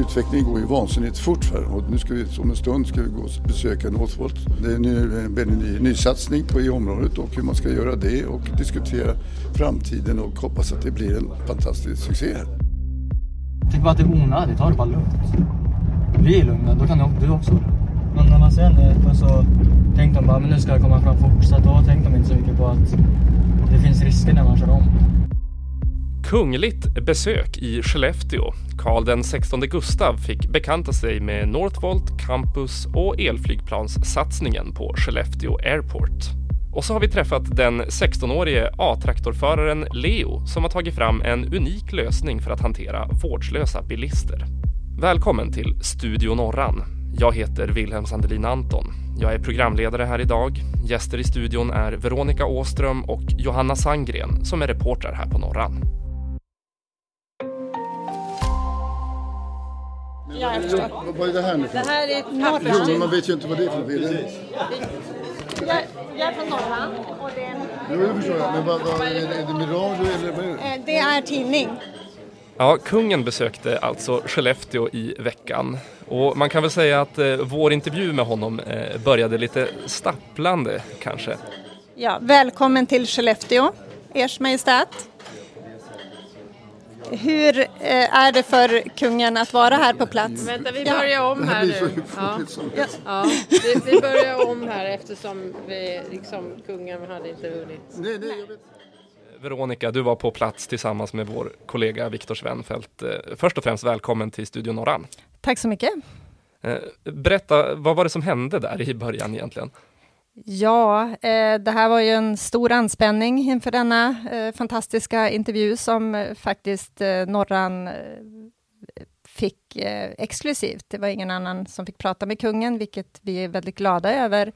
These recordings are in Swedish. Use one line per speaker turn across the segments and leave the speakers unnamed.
utvecklingen går ju vansinnigt fort här och nu ska vi om en stund ska vi gå och besöka Northvolt. Det är nu en ny, ny satsning på i området och hur man ska göra det och diskutera framtiden och hoppas att det blir en fantastisk succé här.
Tänk bara att det är onödigt, ta det bara lugnt. Vi är lugna, då kan du också vara Men när man ser det så tänkte de bara, men nu ska det komma fram fort. Så då tänkte de inte så mycket på att det finns risker när man kör om.
Kungligt besök i Skellefteå. Karl den 16 Gustav fick bekanta sig med Northvolt, Campus och elflygplanssatsningen på Skellefteå Airport. Och så har vi träffat den 16-årige A-traktorföraren Leo som har tagit fram en unik lösning för att hantera vårdslösa bilister. Välkommen till Studio Norran. Jag heter Wilhelm Sandelin Anton. Jag är programledare här idag. Gäster i studion är Veronica Åström och Johanna Sangren som är reportrar här på Norran.
Ja, jag förstår.
Vad är det här nu
Det här är ett
Jo, men man vet ju inte vad det är för något.
Jag, jag är från Norrland och det,
Jo, det förstår jag. Men vad, vad, är, det, är det eller vad är det?
eh, det är tidning.
Ja, kungen besökte alltså Skellefteå i veckan. Och man kan väl säga att eh, vår intervju med honom eh, började lite stapplande kanske.
Ja, välkommen till Skellefteå, Ers Majestät. Hur eh, är det för kungen att vara här på plats?
Vänta, vi
Ja.
börjar om här nu. Ja,
Ja.
ja. Vi, vi börjar om här eftersom vi, liksom, kungen hade inte hunnit.
Nej, nej.
Veronica, du var på plats tillsammans med vår kollega Viktor Svenfeldt. Eh, Först och främst välkommen till Studio Norran.
Tack så mycket.
Eh, Berätta, vad var det som hände där i början egentligen?
Ja, eh, det här var ju en stor anspänning inför denna eh, fantastiska intervju som eh, faktiskt eh, Norran eh, fick eh, exklusivt. Det var ingen annan som fick prata med kungen, vilket vi är väldigt glada över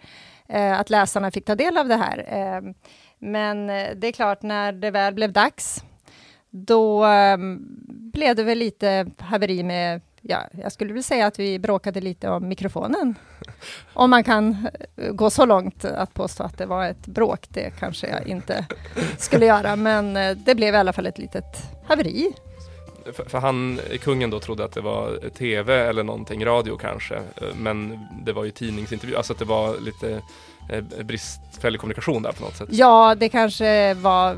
att läsarna fick ta del av det här. Ehm, men det är klart, när det väl blev dags, då ehm, blev det väl lite haveri med Ja, jag skulle vilja säga att vi bråkade lite om mikrofonen. Om man kan eh, gå så långt att påstå att det var ett bråk, det kanske jag inte skulle göra, men eh, det blev i alla fall ett litet haveri.
För, för han, kungen då trodde att det var tv eller någonting, radio kanske, eh, men det var ju tidningsintervju, alltså att det var lite bristfällig kommunikation där på något sätt.
Ja, det kanske var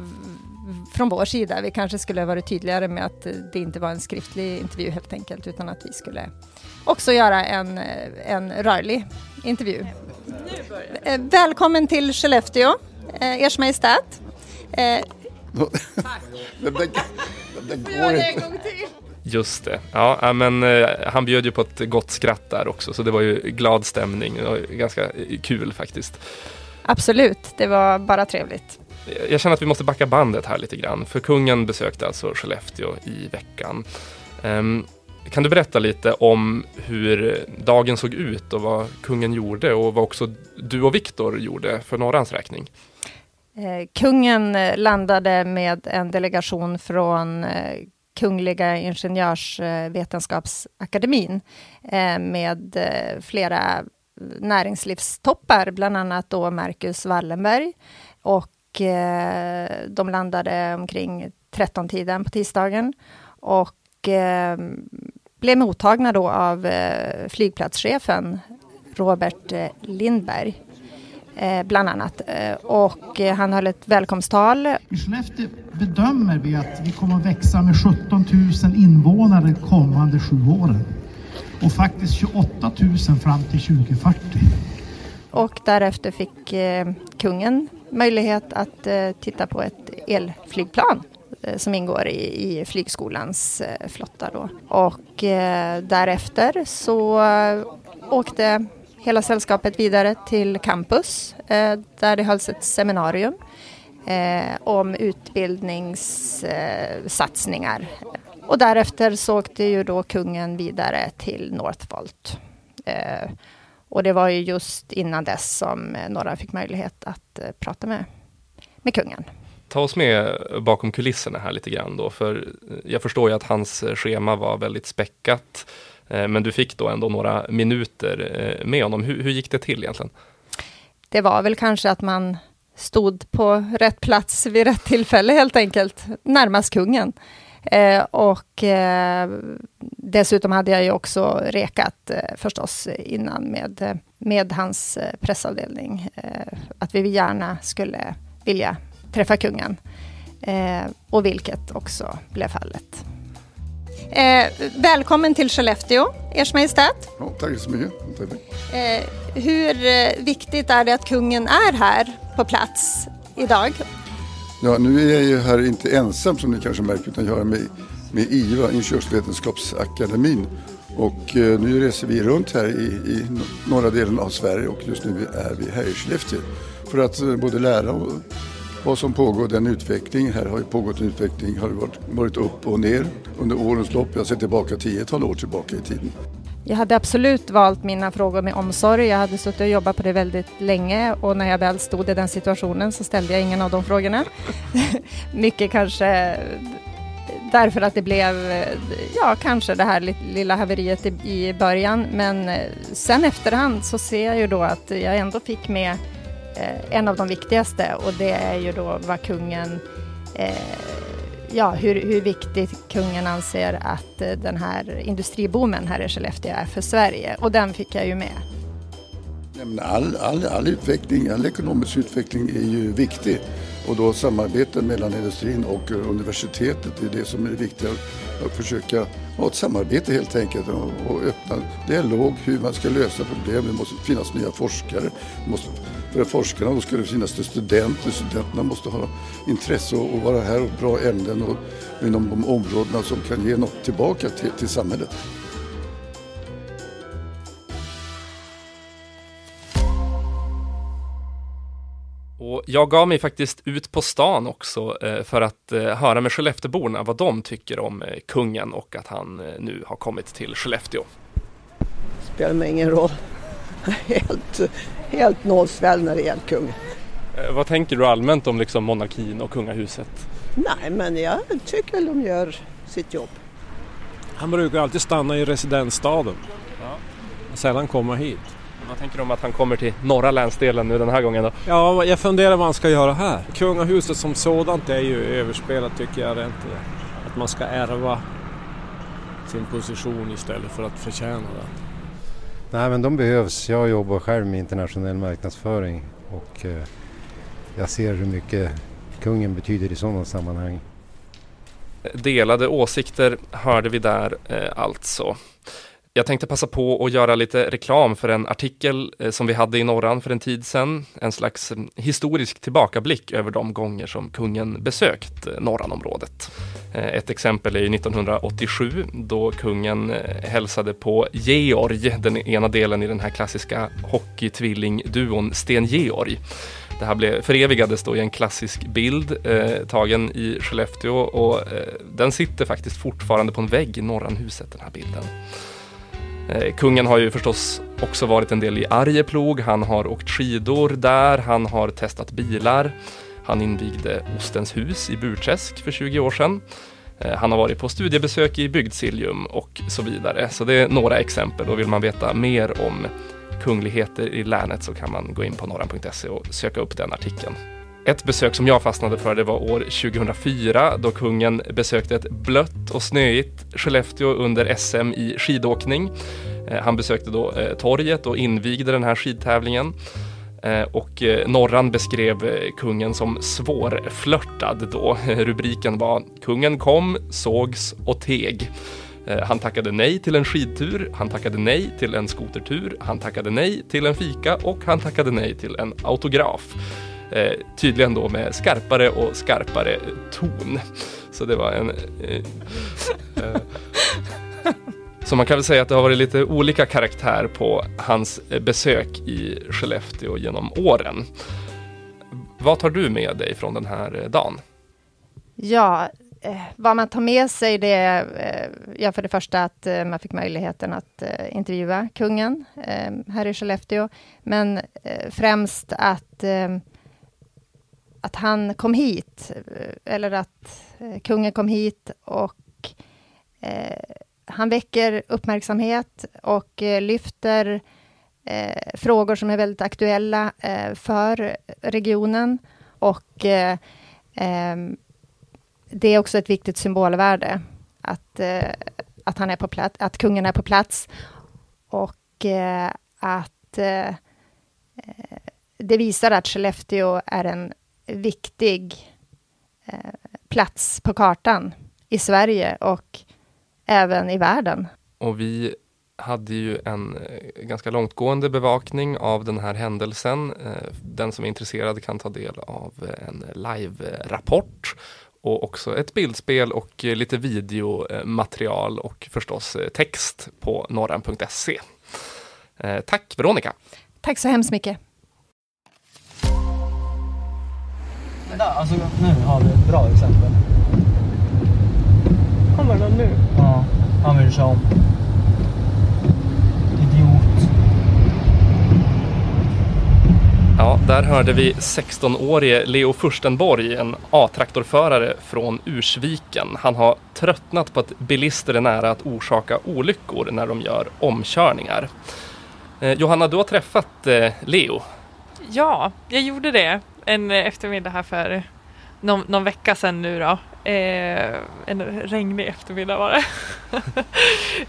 från vår sida. Vi kanske skulle ha varit tydligare med att det inte var en skriftlig intervju helt enkelt, utan att vi skulle också göra en, eh, en rörlig intervju. Eh, Välkommen till Skellefteå, eh, Ers Majestät. Eh,
Det, det, det går inte.
gång till!
Just det. Ja, men eh, han bjöd ju på ett gott skratt där också, så det var ju glad stämning. Det var ju ganska eh, kul faktiskt.
Absolut, det var bara trevligt.
Jag känner att vi måste backa bandet här lite grann, för kungen besökte alltså Skellefteå i veckan. Um, kan du berätta lite om hur dagen såg ut och vad kungen gjorde och vad också du och Viktor gjorde för Norrans räkning?
Eh, Kungen eh, landade med en delegation från eh, Kungliga Ingenjörsvetenskapsakademin eh, med eh, flera näringslivstoppar, bland annat då Marcus Wallenberg. Och eh, de landade omkring 13-tiden på tisdagen och eh, blev mottagna då av eh, flygplatschefen Robert Lindberg bland annat. Och han höll ett välkomsttal.
I Skellefteå bedömer vi att vi kommer att växa med 17 000 invånare de kommande sju åren. Och faktiskt 28 000 fram till 2040.
Och därefter fick kungen möjlighet att eh, titta på ett elflygplan eh, som ingår i, i flygskolans eh, flotta. Då. Och eh, därefter så åkte hela sällskapet vidare till campus eh, där det hölls ett seminarium eh, om utbildningssatsningar. Och därefter så åkte ju då kungen vidare till Northvolt. Och det var ju just innan dess som eh, några fick möjlighet att eh, prata med, med kungen.
Ta oss med bakom kulisserna här lite grann då, för eh, jag förstår ju att hans schema var väldigt späckat, men du fick då ändå några minuter med honom. Hur, hur gick det till egentligen?
Det var väl kanske att man stod på rätt plats vid rätt tillfälle helt enkelt, närmast kungen. Eh, och eh, dessutom hade jag ju också rekat eh, förstås innan med, med hans eh, pressavdelning, eh, att vi gärna skulle vilja träffa kungen. Eh, och vilket också blev fallet. välkommen till Skellefteå, Ers Majestät.
Ja, tack så mycket.
Hur viktigt är det att kungen är här på plats idag?
Ja, nu är jag ju här inte ensam som ni kanske märker utan jag är med, med IVA, Ingenjörsvetenskapsakademin. Och eh, nu reser vi runt här i, i norra delen av Sverige och just nu är vi här i Skellefteå. För att eh, både lära och vad som pågår, den utveckling. Här har ju pågått en utveckling, har varit, varit upp och ner under årens lopp. Jag ser tillbaka tiotal år tillbaka i tiden.
Jag hade absolut valt mina frågor med omsorg. Jag hade suttit och jobbat på det väldigt länge och när jag väl stod i den situationen så ställde jag ingen av de frågorna. Mycket kanske därför att det blev, ja kanske det här lilla haveriet i, början, men eh, sen efterhand så ser jag ju då att jag ändå fick med eh, en av de viktigaste och det är ju då vad kungen eh, ja, hur, hur viktigt kungen anser att eh, den här industriboomen här i Skellefteå är för Sverige. Och den fick jag ju med.
All, all, all utveckling, all ekonomisk utveckling är ju viktig. Och då samarbete mellan industrin och eh, universitetet är det som är viktigt. Att försöka ha ett samarbete helt enkelt och, och öppna dialog hur man ska lösa problem. Det måste finnas nya forskare. Det måste för forskarna då ska det finnas det studenter. Studenterna måste ha intresse att vara här och bra ämnen och inom de områdena som kan ge något tillbaka till, till samhället.
Och jag gav mig faktiskt ut på stan också eh, för att eh, höra med Skellefteåborna vad de tycker om eh, kungen och att han nu har kommit till Skellefteå.
Spelar mig ingen roll. Helt helt nollsväll när det gäller kungen.
Eh, vad tänker du allmänt om liksom monarkin och kungahuset?
Nej, men jag tycker väl de gör sitt jobb.
Han brukar alltid stanna i residensstaden. Ja. Sällan komma hit.
Vad tänker du om att han kommer till norra länsdelen nu den här gången då?
Ja, jag funderar vad han ska göra här. Kungahuset som sådant är ju överspelat tycker jag rent. Att man ska ärva sin position istället för att förtjäna den.
Nej men de behövs. Jag jobbar själv med internationell marknadsföring och eh, jag ser hur mycket kungen betyder i sådana sammanhang.
Delade åsikter hörde vi där eh, alltså. Jag tänkte passa på att göra lite reklam för en artikel eh, som vi hade i Norran för en tid sedan. En slags mm, historisk tillbakablick över de gånger som kungen besökt eh, Norranområdet. Eh, ett exempel är 1987 då kungen hälsade på Georg, den ena delen i den här klassiska hockeytvillingduon Sten-Georg. Det här blev, förevigades då i en klassisk bild eh, tagen i Skellefteå och eh, den sitter faktiskt fortfarande på en vägg i Norranhuset, den här bilden. Eh, kungen har ju förstås också varit en del i Arjeplog, han har åkt skidor där, han har testat bilar. Han invigde Ostens hus i Burträsk för 20 år sedan. Eh, han har varit på studiebesök i Bygdsiljum och så vidare. Så det är några exempel och vill man veta mer om kungligheter i länet så kan man gå in på norran.se och söka upp den artikeln. Ett besök som jag fastnade för det var år 2004 då kungen besökte ett blött och snöigt Skellefteå under SM i skidåkning. Eh, han besökte då eh, torget och invigde den här skidtävlingen. Eh, och Norran beskrev kungen som svårflörtad då. Rubriken var “Kungen kom, sågs och teg”. Han tackade nej till en skidtur, han tackade nej till en skotertur, han tackade nej till en fika och han tackade nej till en autograf. Eh, tydligen då med skarpare och skarpare ton. Så det var en... Eh, eh, så man kan väl säga att det har varit lite olika karaktär på hans eh, besök i Skellefteå genom åren. Vad tar du med dig från den här eh, dagen?
Ja, eh, vad man tar med sig det är ja, för det första att man fick möjligheten att intervjua kungen här i Skellefteå, men främst att att han kom hit, eh, eller att eh, kungen kom hit och eh, han väcker uppmärksamhet och eh, lyfter eh, frågor som är väldigt aktuella eh, för regionen. Och eh, ehm, det är också ett viktigt symbolvärde att, eh, att, han är på plats, att kungen är på plats. Och eh, att eh, det visar att Skellefteå är en viktig eh, plats på kartan i Sverige och även i världen.
Och vi hade ju en eh, ganska långtgående bevakning av den här händelsen. Eh, den som är intresserad kan ta del av en live-rapport och också ett bildspel och lite videomaterial och förstås text på norran.se. Tack Veronica!
Tack så hemskt mycket!
Där, alltså nu har vi ett bra exempel.
Kommer någon nu?
Ja, han vill köra om. Idiot.
Ja, där hörde vi 16-årige Leo Furstenborg, en A-traktorförare från Ursviken. Han har tröttnat på att bilister är nära att orsaka olyckor när de gör omkörningar. Eh, Johanna, du har träffat eh, Leo.
Ja, jag gjorde det en eh, eftermiddag här för någon, någon vecka sedan nu då. Eh, en regnig eftermiddag var det.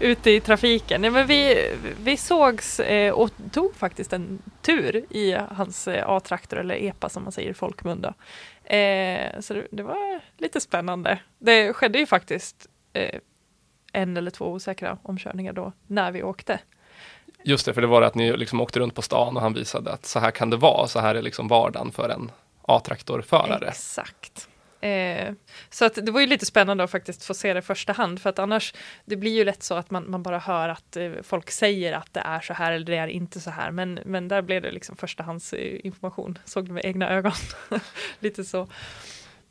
Ute i trafiken. Nej, men vi, vi sågs eh, och tog faktiskt en tur i hans eh, A-traktor eller EPA som man säger i folkmun. Då. Eh, så det, det, var lite spännande. Det skedde ju faktiskt eh, en eller två osäkra omkörningar då när vi åkte.
Just det, för det var det att ni liksom åkte runt på stan och han visade att så här kan det vara, så här är liksom vardagen för en A-traktorförare.
Exakt. Eh, så att det var ju lite spännande att faktiskt få se det i första hand för att annars det blir ju lätt så att man, man bara hör att eh, folk säger att det är så här eller det är inte så här men, men där blev det liksom förstahandsinformation, såg det med egna ögon. lite så.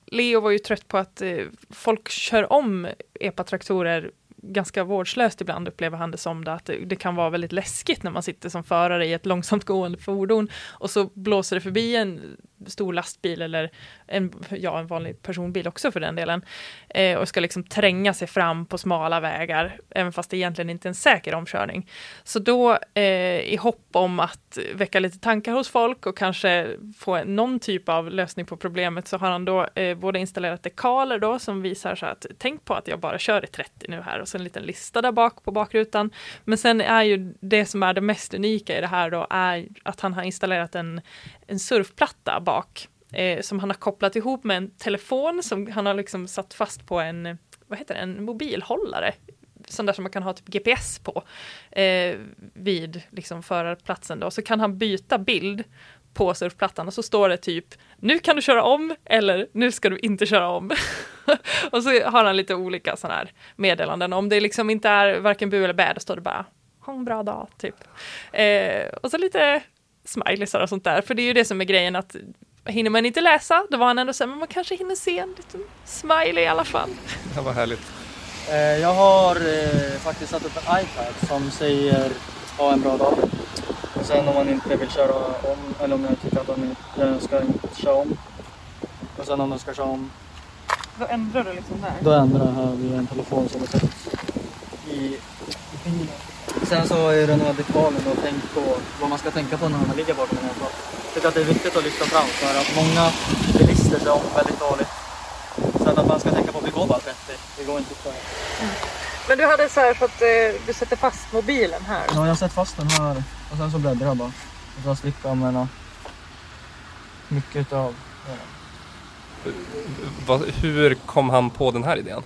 Leo var ju trött på att eh, folk kör om epatraktorer ganska vårdslöst ibland upplever han det som det, att det, det, kan vara väldigt läskigt när man sitter som förare i ett långsamt gående fordon och så blåser det förbi en stor lastbil eller en, ja, en vanlig personbil också för den delen eh, och ska liksom tränga sig fram på smala vägar, även fast det egentligen inte är en säker omkörning. Så då eh, i hopp om att väcka lite tankar hos folk och kanske få någon typ av lösning på problemet så har han då eh, både installerat dekaler då som visar så att tänk på att jag bara kör i 30 nu här och så en liten lista där bak på bakrutan. Men sen är ju det som är det mest unika i det här då är att han har installerat en, en surfplatta bak eh, som han har kopplat ihop med en telefon som han har liksom satt fast på en, vad heter det, en mobilhållare sån där som man kan ha typ GPS på eh, vid liksom förarplatsen då, så kan han byta bild på surfplattan och så står det typ nu kan du köra om eller nu ska du inte köra om. och så har han lite olika sådana här meddelanden. Om det liksom inte är varken bu eller bä, då står det bara ha en bra dag, typ. Eh, och så lite smileysar och sånt där, för det är ju det som är grejen att hinner man inte läsa, då var han ändå så men man kanske hinner se en liten smiley i alla fall.
Det var härligt.
Eh, jag har eh, faktiskt satt upp en iPad som säger ha en bra dag. Och sen om man inte vill köra om, eller om jag tycker att man ska inte köra om. Och sen om den ska köra om.
Då ändrar du liksom där?
Då ändrar jag här via en telefon som är i. Sen så är det några dekaler och tänk på vad man ska tänka på när man ligger bakom en här. Jag tycker att det är viktigt att lyfta fram för att många bilister kör om väldigt dåligt. Så att man ska tänka på att vi går bara 30, vi går inte för. Mm.
Men du hade så här så att eh, du sätter fast mobilen här?
Ja, jag sätter fast den här och sen så bläddrar jag bara. Och så slipper jag använda mycket av ja.
Hur kom han på den här idén?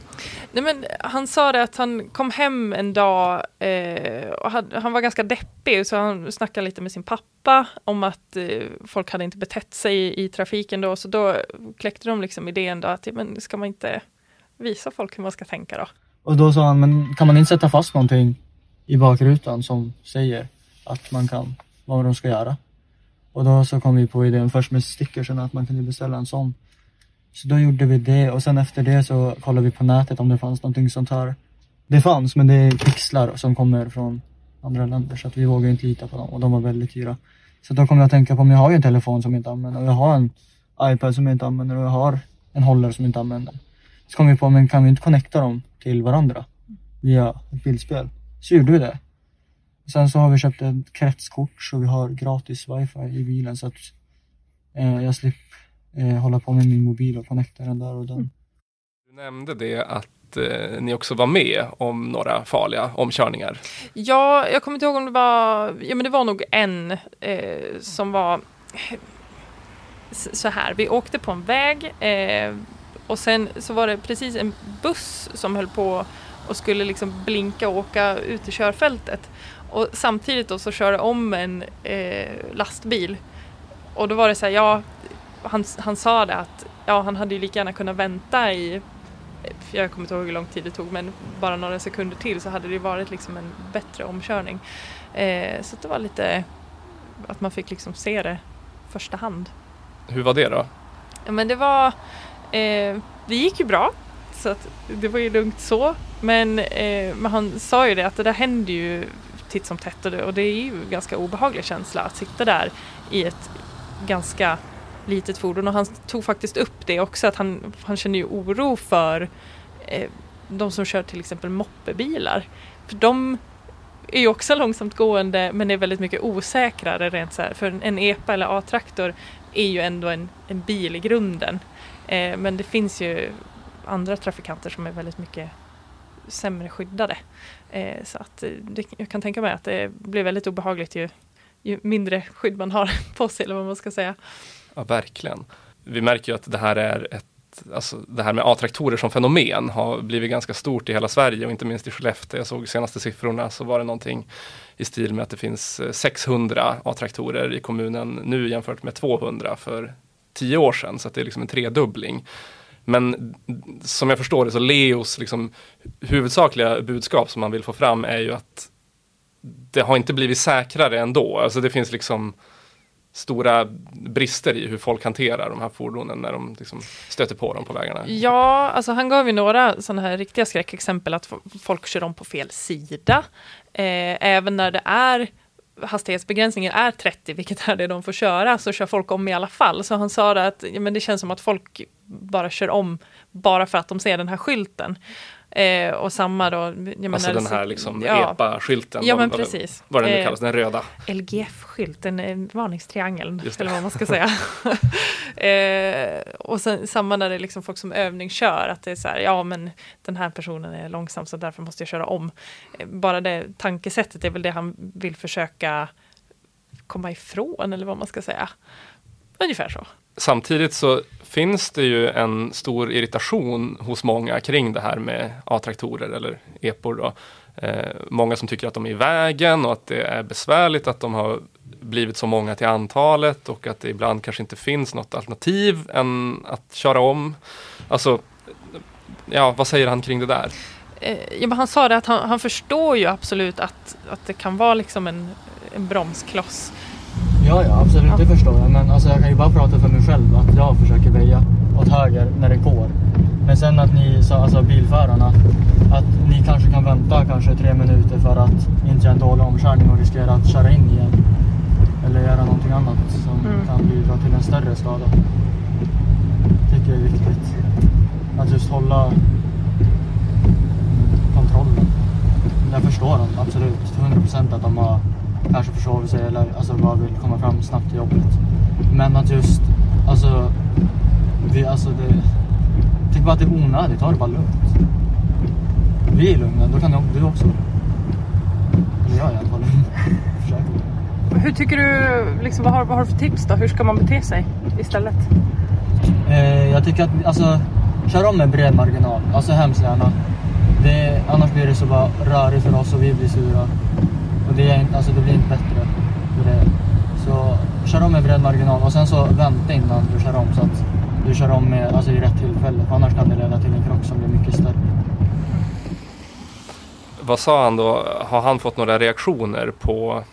Nej, men han sa det att han kom hem en dag eh, och hade, han var ganska deppig så han snackade lite med sin pappa om att eh, folk hade inte betett sig i, i, trafiken då så då kläckte de liksom idén då att men ska man inte visa folk hur man ska tänka då?
Och då sa han, men kan man inte sätta fast någonting i bakrutan som säger att man kan, vad de ska göra? Och då så kom vi på idén först med stickersen att man kunde beställa en sån. Så då gjorde vi det och sen efter det så kollade vi på nätet om det fanns någonting sånt här. Det fanns men det är pixlar som kommer från andra länder så att vi vågar inte lita på dem och de var väldigt dyra. Så då kom jag att tänka på om jag har ju en telefon som jag inte använder och jag har en iPad som jag inte använder och jag har en hållare som jag inte använder. Så kom vi på, men kan vi inte connecta dem till varandra via ett bildspel? Så gjorde vi det. Sen så har vi köpt ett kretskort så vi har gratis wifi i bilen så att eh, jag slipper eh, hålla på med min mobil och connecta den där och den.
Du nämnde det att eh, ni också var med om några farliga omkörningar.
Ja, jag kommer inte ihåg om det var, ja men det var nog en eh, som var så här, vi åkte på en väg eh, och sen så var det precis en buss som höll på och skulle liksom blinka och åka ut i körfältet. Och samtidigt då så körde om en eh, lastbil. Och då var det så här, ja, han, han sa det att ja, han hade ju lika gärna kunnat vänta i jag kommer inte ihåg hur lång tid det tog men bara några sekunder till så hade det varit liksom en bättre omkörning. Eh, så det var lite att man fick liksom se det första hand.
Hur var det då?
Ja, men det var, eh, det gick ju bra så att det var ju lugnt så. Men, eh, men han sa ju det att det där händer ju titt som tätt och det, och det är ju en ganska obehaglig känsla att sitta där i ett ganska litet fordon och han tog faktiskt upp det också att han, han känner ju oro för eh, de som kör till exempel moppebilar. För de är ju också långsamt gående men är väldigt mycket osäkrare rent så här. För en EPA eller A-traktor är ju ändå en, en bil i grunden. Eh, men det finns ju andra trafikanter som är väldigt mycket sämre skyddade. Eh, så att eh, det, jag kan tänka mig att det blir väldigt obehagligt ju, ju mindre skydd man har på sig eller vad man ska säga.
Ja, verkligen. Vi märker ju att det här är ett Alltså det här med A-traktorer som fenomen har blivit ganska stort i hela Sverige och inte minst i Skellefteå. Jag såg senaste siffrorna så var det någonting i stil med att det finns eh, 600 A-traktorer i kommunen nu jämfört med 200 för tio år sedan. Så det är liksom en tredubbling. Men som jag förstår det så Leos liksom, huvudsakliga budskap som man vill få fram är ju att det har inte blivit säkrare ändå. Alltså det finns liksom stora brister i hur folk hanterar de här fordonen när de liksom stöter på dem på vägarna?
Ja, alltså han gav ju några sådana här riktiga skräckexempel att folk kör om på fel sida. Eh, även när det är hastighetsbegränsningen är 30, vilket är det de får köra, så kör folk om i alla fall. Så han sa det att ja, men det känns som att folk bara kör om bara för att de ser den här skylten. Eh, och samma då.
Alltså den här liksom ja. EPA-skylten.
Ja men vad, precis.
Vad den nu eh, kallas, den röda.
LGF-skylt, en varningstriangeln eller vad man ska säga. eh, och sen samma när det är liksom folk som övningskör, att det är så här, ja men den här personen är långsam så därför måste jag köra om. Eh, bara det tankesättet är väl det han vill försöka komma ifrån eller vad man ska säga. Ungefär så.
Samtidigt så finns det ju en stor irritation hos många kring det här med A-traktorer eller EPOR. Då. Eh, många som tycker att de är i vägen och att det är besvärligt att de har blivit så många till antalet och att det ibland kanske inte finns något alternativ än att köra om. Alltså, ja, vad säger han kring det där?
Eh, ja, han sa det att han, han, förstår ju absolut att, att det kan vara liksom en, en bromskloss.
Ja, ja absolut, ja. det förstår jag. Men alltså, jag kan ju bara prata för mig själv. Att jag försöker väja åt höger när det går. Men sen att ni, alltså bilförarna, att ni kanske kan vänta kanske tre minuter för att inte göra en dålig omkörning och riskera att köra in igen. Eller göra någonting annat som mm. kan bidra till en större skada. Tycker jag är viktigt. Att just hålla kontrollen. Jag förstår dem absolut, 100% att de har kanske försover sig eller alltså, bara vill komma fram snabbt till jobbet. Men att just, alltså, vi, alltså det, tycker bara att det är onödigt, ta det bara lugnt. Vi är lugna, då kan du också Eller jag är i alla fall
Hur tycker du, liksom, vad, har, vad har du för tips då? Hur ska man bete sig istället?
Eh, jag tycker att, alltså, kör om med bred marginal. Alltså hemskt gärna. Det, annars blir det så bara rörigt för oss och vi blir sura. Och det, är, alltså det blir inte bättre det. Så kör om med bred marginal och sen så vänta innan du kör om så att du kör om med, alltså i rätt tillfälle. För annars kan det leda till en krock som blir mycket större.
Vad sa han då? Har han fått några reaktioner på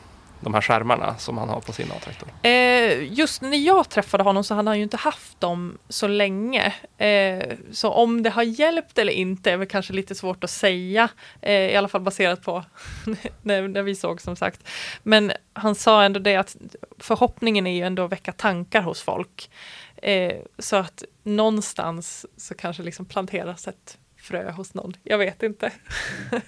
de här skärmarna som han har på sin A-traktor?
Eh, just när jag träffade honom så hade han ju inte haft dem så länge. Eh, så om det har hjälpt eller inte är väl kanske lite svårt att säga. Eh, I alla fall baserat på när, när, vi såg som sagt. Men han sa ändå det att förhoppningen är ju ändå att väcka tankar hos folk. Eh, så att någonstans så kanske liksom planteras ett frö hos någon. Jag vet inte.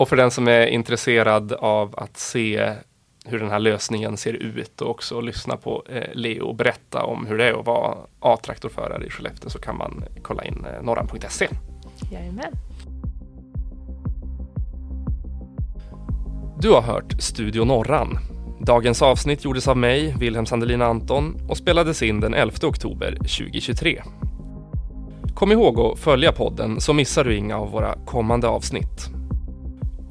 Och för den som är intresserad av att se hur den här lösningen ser ut och också lyssna på eh, Leo berätta om hur det är att vara A-traktorförare i Skellefteå så kan man kolla in eh, norran.se.
Jajamän.
Du har hört Studio Norran. Dagens avsnitt gjordes av mig, Wilhelm Sandelin Anton och spelades in den 11 oktober 2023. Kom ihåg att följa podden så missar du inga av våra kommande avsnitt.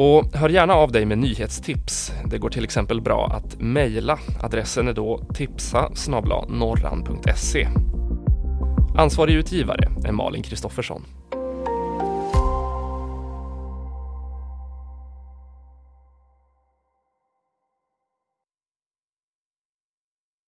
Och hör gärna av dig med nyhetstips. Det går till exempel bra att mejla. Adressen är då tipsa norran.se. Ansvarig utgivare är Malin Kristoffersson.